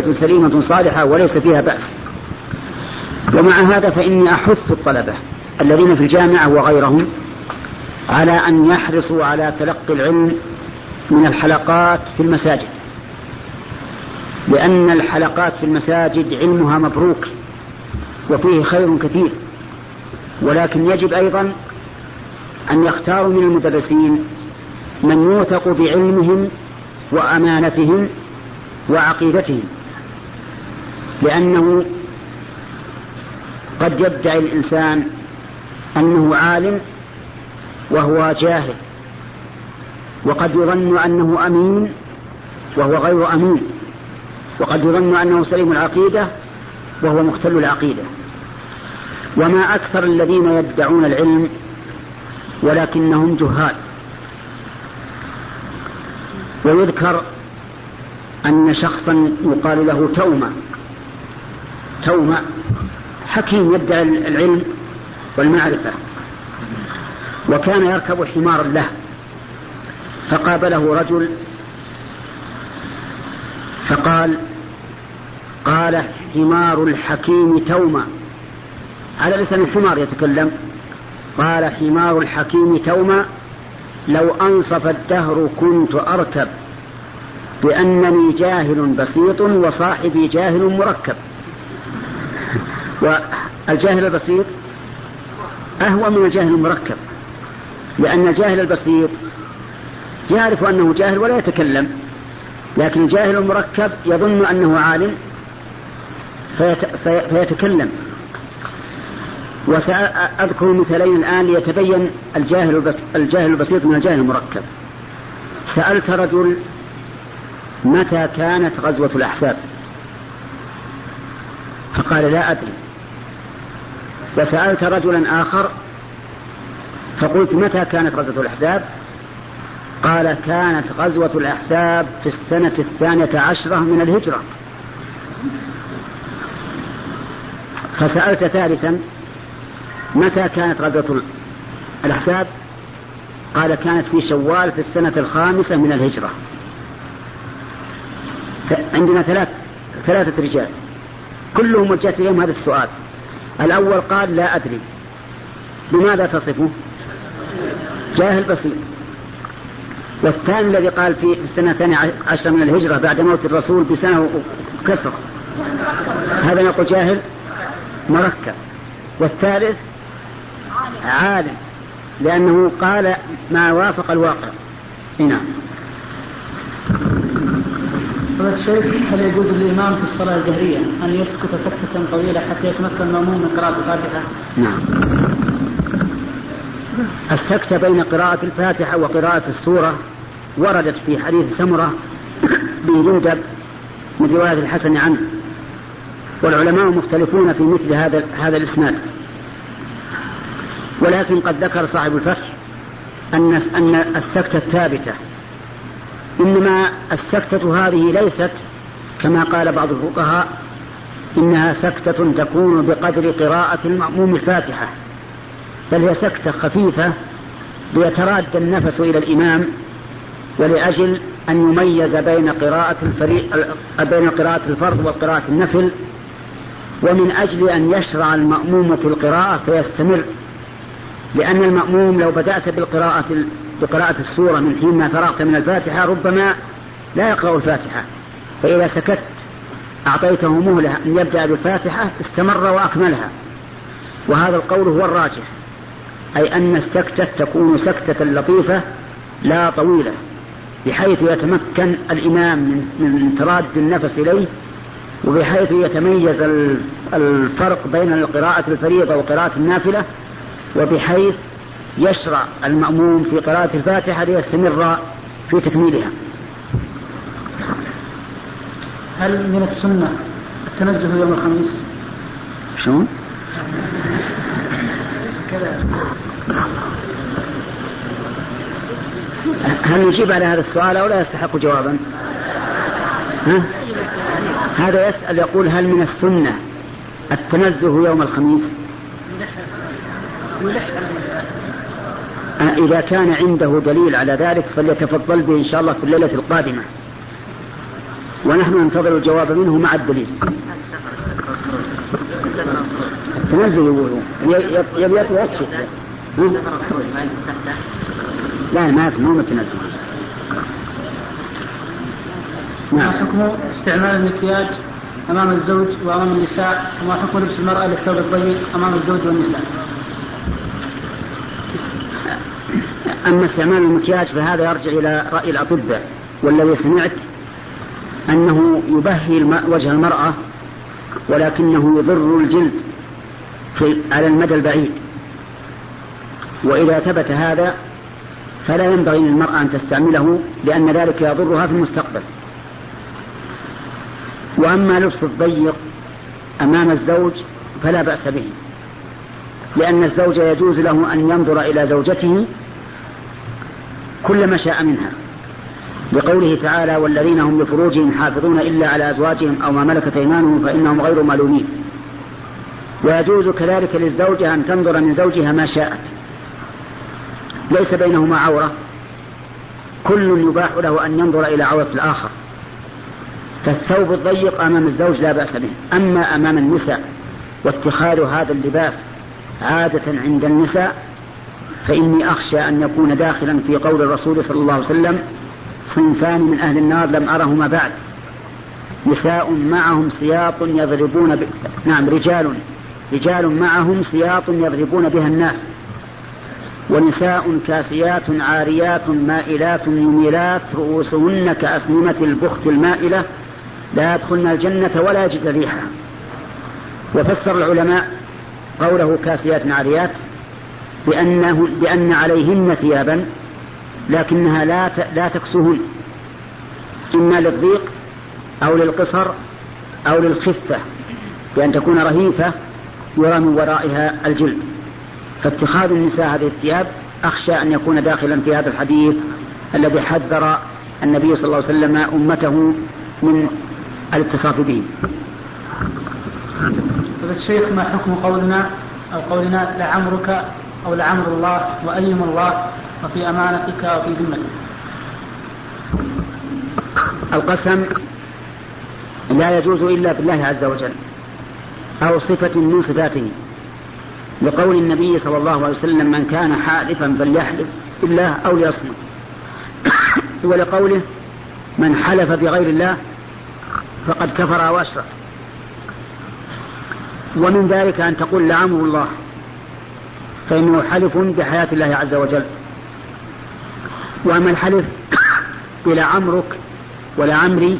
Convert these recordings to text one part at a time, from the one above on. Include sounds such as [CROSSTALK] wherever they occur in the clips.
سليمة صالحة وليس فيها بأس. ومع هذا فإني أحث الطلبة الذين في الجامعة وغيرهم على أن يحرصوا على تلقي العلم من الحلقات في المساجد. لأن الحلقات في المساجد علمها مبروك وفيه خير كثير. ولكن يجب أيضا أن يختاروا من المدرسين من يوثق بعلمهم وأمانتهم وعقيدتهم. لأنه قد يدعي الإنسان أنه عالم وهو جاهل وقد يظن أنه أمين وهو غير أمين وقد يظن أنه سليم العقيدة وهو مختل العقيدة. وما أكثر الذين يدعون العلم ولكنهم جهال. ويذكر أن شخصا يقال له تومة تومة حكيم يدعي العلم والمعرفة وكان يركب حمارا له فقابله رجل فقال قال حمار الحكيم توما على لسان الحمار يتكلم قال حمار الحكيم توما لو أنصف الدهر كنت أركب بأنني جاهل بسيط وصاحبي جاهل مركب والجاهل البسيط أهوى من الجاهل المركب لأن الجاهل البسيط يعرف أنه جاهل ولا يتكلم لكن الجاهل المركب يظن أنه عالم فيت... في... فيتكلم. وسأذكر مثالين الآن ليتبين الجاهل, البس... الجاهل البسيط من الجاهل المركب. سألت رجل متى كانت غزوة الأحزاب؟ فقال لا أدري. وسألت رجلا آخر فقلت متى كانت غزوة الأحزاب؟ قال كانت غزوة الأحزاب في السنة الثانية عشرة من الهجرة. فسألت ثالثا متى كانت غزوة الأحزاب؟ قال كانت في شوال في السنة الخامسة من الهجرة. عندنا ثلاث ثلاثة رجال كلهم وجهت إليهم هذا السؤال. الأول قال لا أدري. بماذا تصفه؟ جاهل بسيط. والثاني الذي قال في السنة الثانية عشر من الهجرة بعد موت الرسول بسنة كسر هذا نقول جاهل مركب. والثالث عالم لأنه قال ما وافق الواقع. نعم. فضيلة الشيخ هل يجوز للإمام في الصلاة الجهرية أن يسكت سكتة طويلة حتى يتمكن المأموم من قراءة الفاتحة؟ نعم. السكتة بين قراءة الفاتحة وقراءة السورة وردت في حديث سمرة بن جندب من رواية الحسن عنه والعلماء مختلفون في مثل هذا هذا الإسناد ولكن قد ذكر صاحب الفتح أن أن السكتة الثابتة إنما السكتة هذه ليست كما قال بعض الفقهاء إنها سكتة تكون بقدر قراءة المأموم الفاتحة بل هي سكتة خفيفة ليتراد النفس إلى الإمام ولأجل أن يميز بين قراءة الفريق بين قراءة الفرض وقراءة النفل ومن أجل أن يشرع المأموم في القراءة فيستمر لأن المأموم لو بدأت بالقراءة بقراءة السورة من حين ما فرغت من الفاتحة ربما لا يقرأ الفاتحة. فإذا سكت أعطيته مهلة أن يبدأ بالفاتحة استمر وأكملها. وهذا القول هو الراجح. أي أن السكتة تكون سكتة لطيفة لا طويلة بحيث يتمكن الإمام من تراد النفس إليه وبحيث يتميز الفرق بين القراءة الفريضة وقراءة النافلة وبحيث يشرع المأموم في قراءة الفاتحة ليستمر في تكميلها هل من السنة التنزه يوم الخميس؟ شلون؟ هل نجيب على هذا السؤال أو لا يستحق جوابا؟ ها؟ هذا يسأل يقول هل من السنة التنزه يوم الخميس؟ إذا كان عنده دليل على ذلك فليتفضل به إن شاء الله في الليلة القادمة. ونحن ننتظر الجواب منه مع الدليل. تنزل يقولون يبي يكشف لا ما في مو متنزل. نعم. حكم استعمال المكياج أمام الزوج وأمام النساء؟ وما حكم لبس المرأة للثوب الضيق أمام الزوج والنساء؟ أما استعمال المكياج فهذا يرجع إلى رأي الأطباء والذي سمعت أنه يبهي وجه المرأة ولكنه يضر الجلد في على المدى البعيد. وإذا ثبت هذا فلا ينبغي للمرأة أن تستعمله لأن ذلك يضرها في المستقبل. وأما لبس الضيق أمام الزوج فلا بأس به لأن الزوج يجوز له أن ينظر إلى زوجته كل ما شاء منها. لقوله تعالى والذين هم لفروجهم حافظون إلا على أزواجهم أو ما ملكت أيمانهم فإنهم غير ملومين. ويجوز كذلك للزوجة أن تنظر من زوجها ما شاءت. ليس بينهما عورة. كل يباح له أن ينظر إلى عورة الآخر. فالثوب الضيق أمام الزوج لا بأس به. أما أمام النساء واتخاذ هذا اللباس عادة عند النساء فإني أخشى أن يكون داخلا في قول الرسول صلى الله عليه وسلم صنفان من أهل النار لم أرهما بعد. نساء معهم سياط يضربون ب... نعم رجال رجال معهم سياط يضربون بها الناس. ونساء كاسيات عاريات مائلات مميلات رؤوسهن كأسنمة البخت المائلة لا يدخلن الجنة ولا يجد ريحها وفسر العلماء قوله كاسيات عاريات بأنه بأن عليهن ثيابا لكنها لا لا تكسوهن إما للضيق أو للقصر أو للخفة بأن تكون رهيفة يرى من ورائها الجلد. فاتخاذ النساء هذه الثياب أخشى أن يكون داخلا في هذا الحديث الذي حذر النبي صلى الله عليه وسلم أمته من الاتصاف به. الشيخ ما حكم قولنا أو قولنا لعمرك أو لعمر الله وأيم الله وفي أمانتك وفي ذمتك. القسم لا يجوز إلا بالله عز وجل أو صفة من صفاته. لقول النبي صلى الله عليه وسلم من كان حالفا فليحلف بالله أو ليصمت. [COUGHS] ولقوله من حلف بغير الله فقد كفر وأشرك. ومن ذلك أن تقول لعمر الله. فإنه حلف بحياة الله عز وجل. وأما الحلف إلى عمرك ولا عمري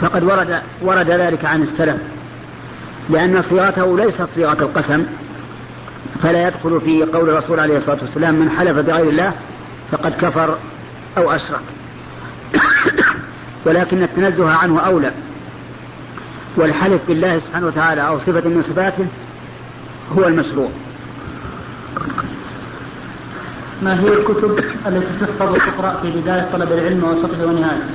فقد ورد ورد ذلك عن السلف. لأن صيغته ليست صيغة القسم فلا يدخل في قول الرسول عليه الصلاة والسلام من حلف بغير الله فقد كفر أو أشرك. ولكن التنزه عنه أولى. والحلف بالله سبحانه وتعالى أو صفة من صفاته هو المشروع. ما هي الكتب التي تحفظ وتقرأ في بداية طلب العلم ووسطه ونهايته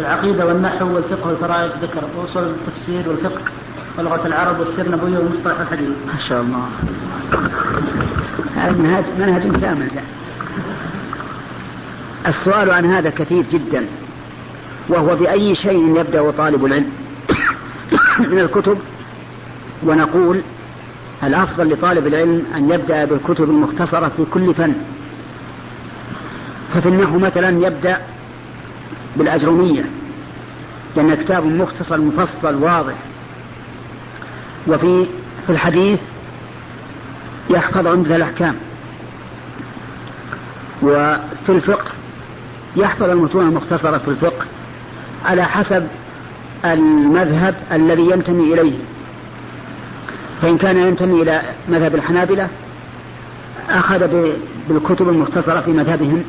العقيدة والنحو والفقه والفرائض ذكر وأصول التفسير والفقه ولغة العرب والسير النبوية ومصطلح الحديث. ما شاء الله. هذا منهج منهج كامل. السؤال عن هذا كثير جدا وهو بأي شيء يبدأ طالب العلم؟ [COUGHS] من الكتب ونقول الأفضل لطالب العلم أن يبدأ بالكتب المختصرة في كل فن. ففي النحو مثلا يبدأ بالأجرمية لأن كتاب مختصر مفصل واضح. وفي في الحديث يحفظ عمدة الأحكام. وفي الفقه يحفظ المتون المختصرة في الفقه على حسب المذهب الذي ينتمي إليه. فإن كان ينتمي إلى مذهب الحنابلة أخذ بالكتب المختصرة في مذهبهم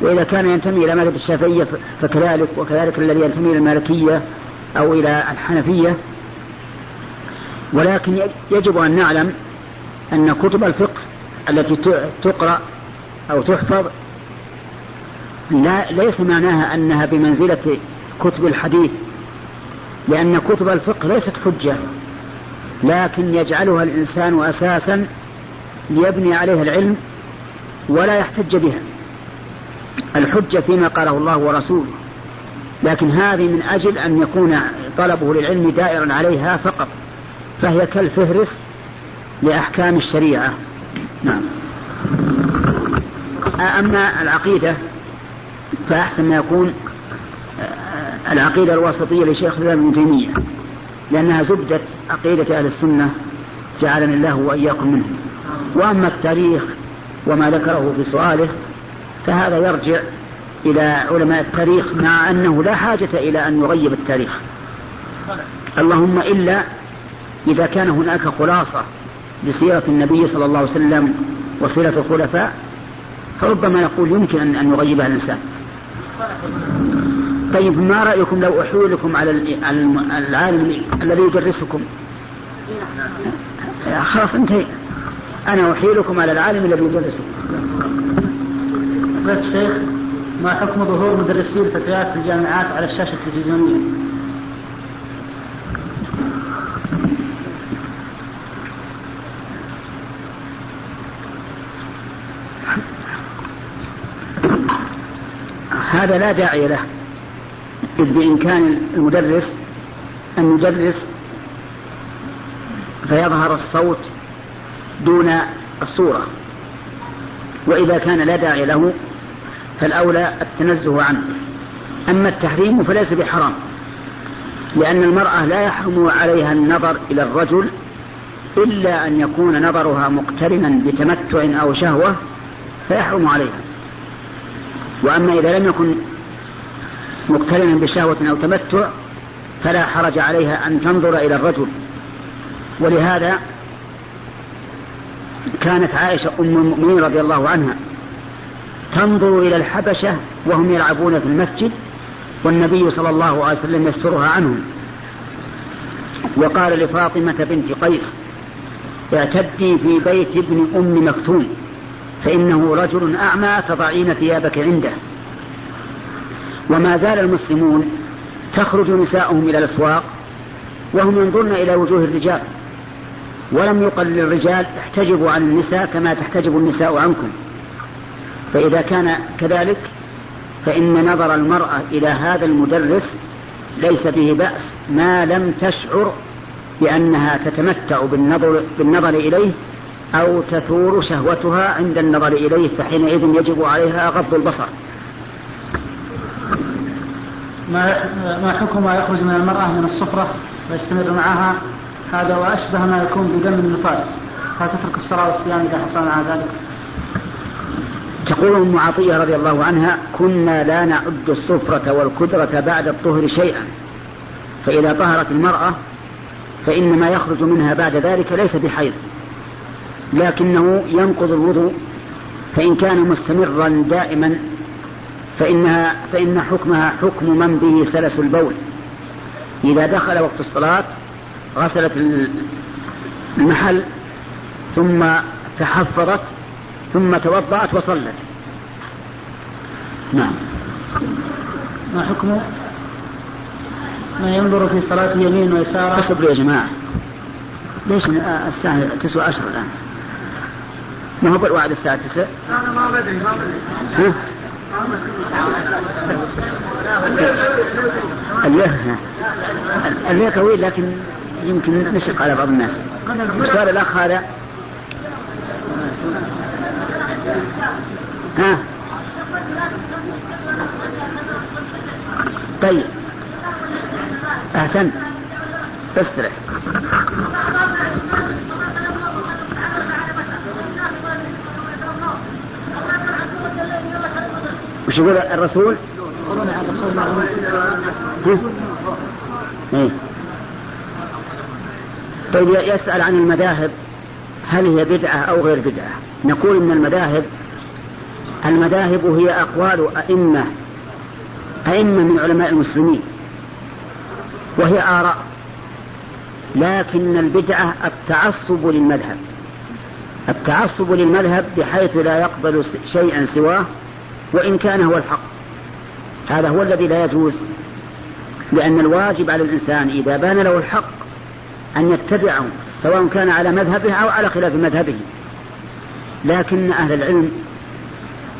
وإذا كان ينتمي إلى مذهب الشافعية فكذلك وكذلك الذي ينتمي إلى المالكية أو إلى الحنفية. ولكن يجب أن نعلم أن كتب الفقه التي تقرأ أو تحفظ لا ليس معناها أنها بمنزلة كتب الحديث لأن كتب الفقه ليست حجة. لكن يجعلها الإنسان أساسا ليبني عليها العلم ولا يحتج بها الحجة فيما قاله الله ورسوله. لكن هذه من أجل أن يكون طلبه للعلم دائرا عليها فقط فهي كالفهرس لأحكام الشريعة. نعم. أما العقيدة فأحسن ما يكون العقيدة الوسطية لشيخ الإسلام ابن تيمية. لأنها زبدة عقيدة أهل السنة جعلني الله وإياكم منهم. وأما التاريخ وما ذكره في سؤاله فهذا يرجع إلى علماء التاريخ مع أنه لا حاجة إلى أن يغيب التاريخ. اللهم إلا إذا كان هناك خلاصة لسيرة النبي صلى الله عليه وسلم وسيرة الخلفاء فربما يقول يمكن أن يغيبها الإنسان. طيب ما رأيكم لو أحولكم على العالم الذي يدرسكم؟ خلاص انتهي. أنا أحيلكم على العالم الذي يدرسكم. فضيلة الشيخ ما حكم ظهور مدرسي الفتيات في الجامعات على الشاشة التلفزيونية؟ هذا لا داعي له. إذ بإمكان المدرس أن يدرس فيظهر الصوت دون الصورة وإذا كان لا داعي له فالأولى التنزه عنه. أما التحريم فليس بحرام لأن المرأة لا يحرم عليها النظر إلى الرجل إلا أن يكون نظرها مقترنا بتمتع أو شهوة فيحرم عليها. وأما إذا لم يكن مقترنا بشهوة أو تمتع فلا حرج عليها أن تنظر إلى الرجل. ولهذا كانت عائشة أم المؤمنين رضي الله عنها تنظر إلى الحبشة وهم يلعبون في المسجد والنبي صلى الله عليه وسلم يسترها عنهم. وقال لفاطمة بنت قيس اعتدي في بيت ابن أم مكتوم فإنه رجل أعمى تضعين ثيابك عنده. وما زال المسلمون تخرج نساؤهم إلى الأسواق وهم ينظرن إلى وجوه الرجال. ولم يقل للرجال احتجبوا عن النساء كما تحتجب النساء عنكم. فإذا كان كذلك فإن نظر المرأة إلى هذا المدرس ليس به بأس. ما لم تشعر بأنها تتمتع بالنظر, بالنظر إليه أو تثور شهوتها عند النظر إليه فحينئذ يجب عليها غض البصر. ما ما حكم ما يخرج من المرأة من الصفرة ويستمر معها؟ هذا وأشبه ما يكون بدم النفاس. فتترك الصلاة والصيام إذا حصل معها ذلك؟ تقول أم عطية رضي الله عنها كنا لا نعد الصفرة والكدرة بعد الطهر شيئا. فإذا طهرت المرأة فان ما يخرج منها بعد ذلك ليس بحيض. لكنه ينقض الوضوء فإن كان مستمرا دائما فإنها فإن حكمها حكم من به سلس البول. إذا دخل وقت الصلاة غسلت المحل ثم تحفظت ثم توضأت وصلت. نعم. ما حكم؟ ما ينظر في صلاة يمين ويسار؟ اصبروا يا جماعة. ليش الساعة تسعة عشر الآن؟ ما هو بالوعد الساعة تسعة أنا ما بدري ما بدري. الليل طويل لكن يمكن نشق على بعض الناس. السؤال الأخ هذا. ها؟ طيب. أحسنت. استرح. وش يقول الرسول؟ يقولون عن الرسول؟ طيب يسأل عن المذاهب هل هي بدعة أو غير بدعة نقول إن المذاهب المذاهب هي أقوال أئمة أئمة من علماء المسلمين وهي آراء لكن البدعة التعصب للمذهب التعصب للمذهب بحيث لا يقبل شيئا سواه وإن كان هو الحق. هذا هو الذي لا يجوز. لأن الواجب على الإنسان إذا بان له الحق أن يتبعه سواء كان على مذهبه أو على خلاف مذهبه. لكن أهل العلم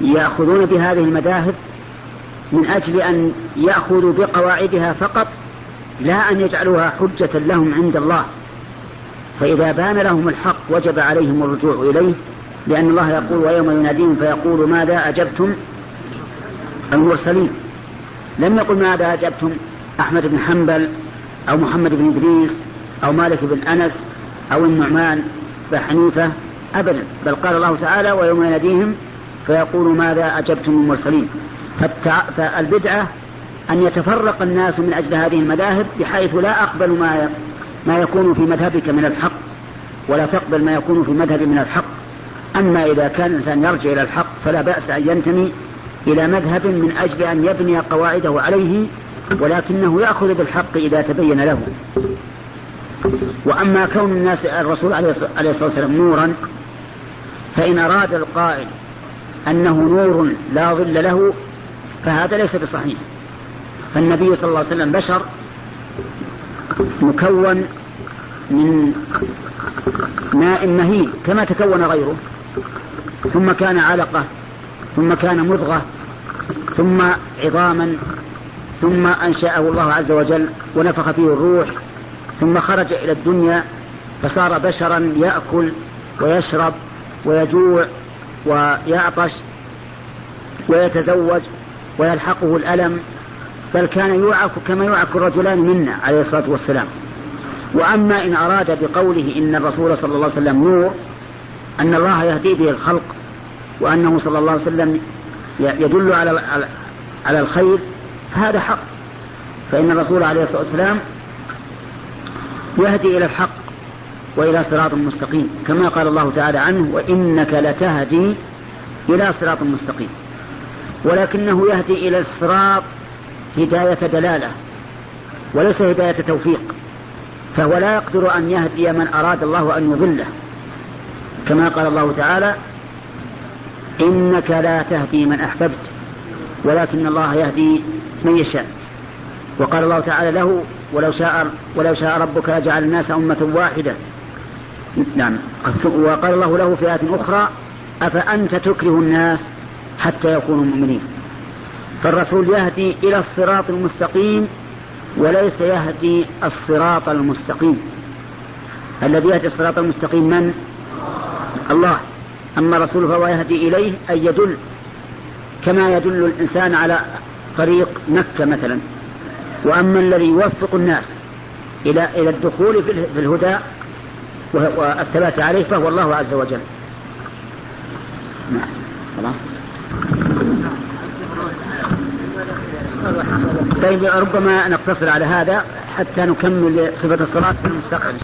يأخذون بهذه المذاهب من أجل أن يأخذوا بقواعدها فقط لا أن يجعلوها حجة لهم عند الله. فإذا بان لهم الحق وجب عليهم الرجوع إليه لأن الله يقول ويوم يناديهم فيقول ماذا أجبتم؟ المرسلين لم يقل ماذا أجبتم أحمد بن حنبل أو محمد بن إدريس أو مالك بن أنس أو النعمان بن حنيفة؟ أبدا. بل قال الله تعالى ويوم يناديهم فيقول ماذا أجبتم المرسلين فالبدعة أن يتفرق الناس من أجل هذه المذاهب بحيث لا أقبل ما ما يكون في مذهبك من الحق ولا تقبل ما يكون في مذهب من الحق. أما إذا كان الإنسان يرجع إلى الحق فلا بأس أن ينتمي إلى مذهب من أجل أن يبني قواعده عليه ولكنه يأخذ بالحق إذا تبين له. وأما كون الناس الرسول عليه الصلاة والسلام نورا فإن أراد القائل أنه نور لا ظل له فهذا ليس بصحيح. فالنبي صلى الله عليه وسلم بشر مكون من ماء مهين كما تكون غيره. ثم كان علقة. ثم كان مضغة ثم عظاما ثم أنشأه الله عز وجل ونفخ فيه الروح ثم خرج إلى الدنيا فصار بشرا يأكل ويشرب ويجوع ويعطش ويتزوج ويلحقه الألم بل كان يوعك كما يوعك الرجلان منا عليه الصلاة والسلام. وأما إن أراد بقوله إن الرسول صلى الله عليه وسلم نور أن الله يهدي به الخلق وأنه صلى الله عليه وسلم يدل على على الخير فهذا حق. فإن الرسول عليه الصلاة والسلام يهدي إلى الحق وإلى صراط مستقيم كما قال الله تعالى عنه وإنك لتهدي إلى صراط مستقيم ولكنه يهدي إلى الصراط هداية دلالة وليس هداية توفيق فهو لا يقدر أن يهدي من أراد الله أن يضله كما قال الله تعالى إنك لا تهدي من أحببت ولكن الله يهدي من يشاء. وقال الله تعالى له ولو شاء ولو شاء ربك لجعل الناس أمة واحدة. نعم. وقال الله له في آية أخرى أفأنت تكره الناس حتى يكونوا مؤمنين؟ فالرسول يهدي إلى الصراط المستقيم وليس يهدي الصراط المستقيم. الذي يهدي الصراط المستقيم من؟ الله. أما الرسول فهو يهدي إليه أي يدل كما يدل الإنسان على طريق مكة مثلا وأما الذي يوفق الناس إلى إلى الدخول في الهدى والثبات عليه فهو الله عز وجل. نعم خلاص. طيب ربما نقتصر على هذا حتى نكمل صفة الصلاة في المستقبل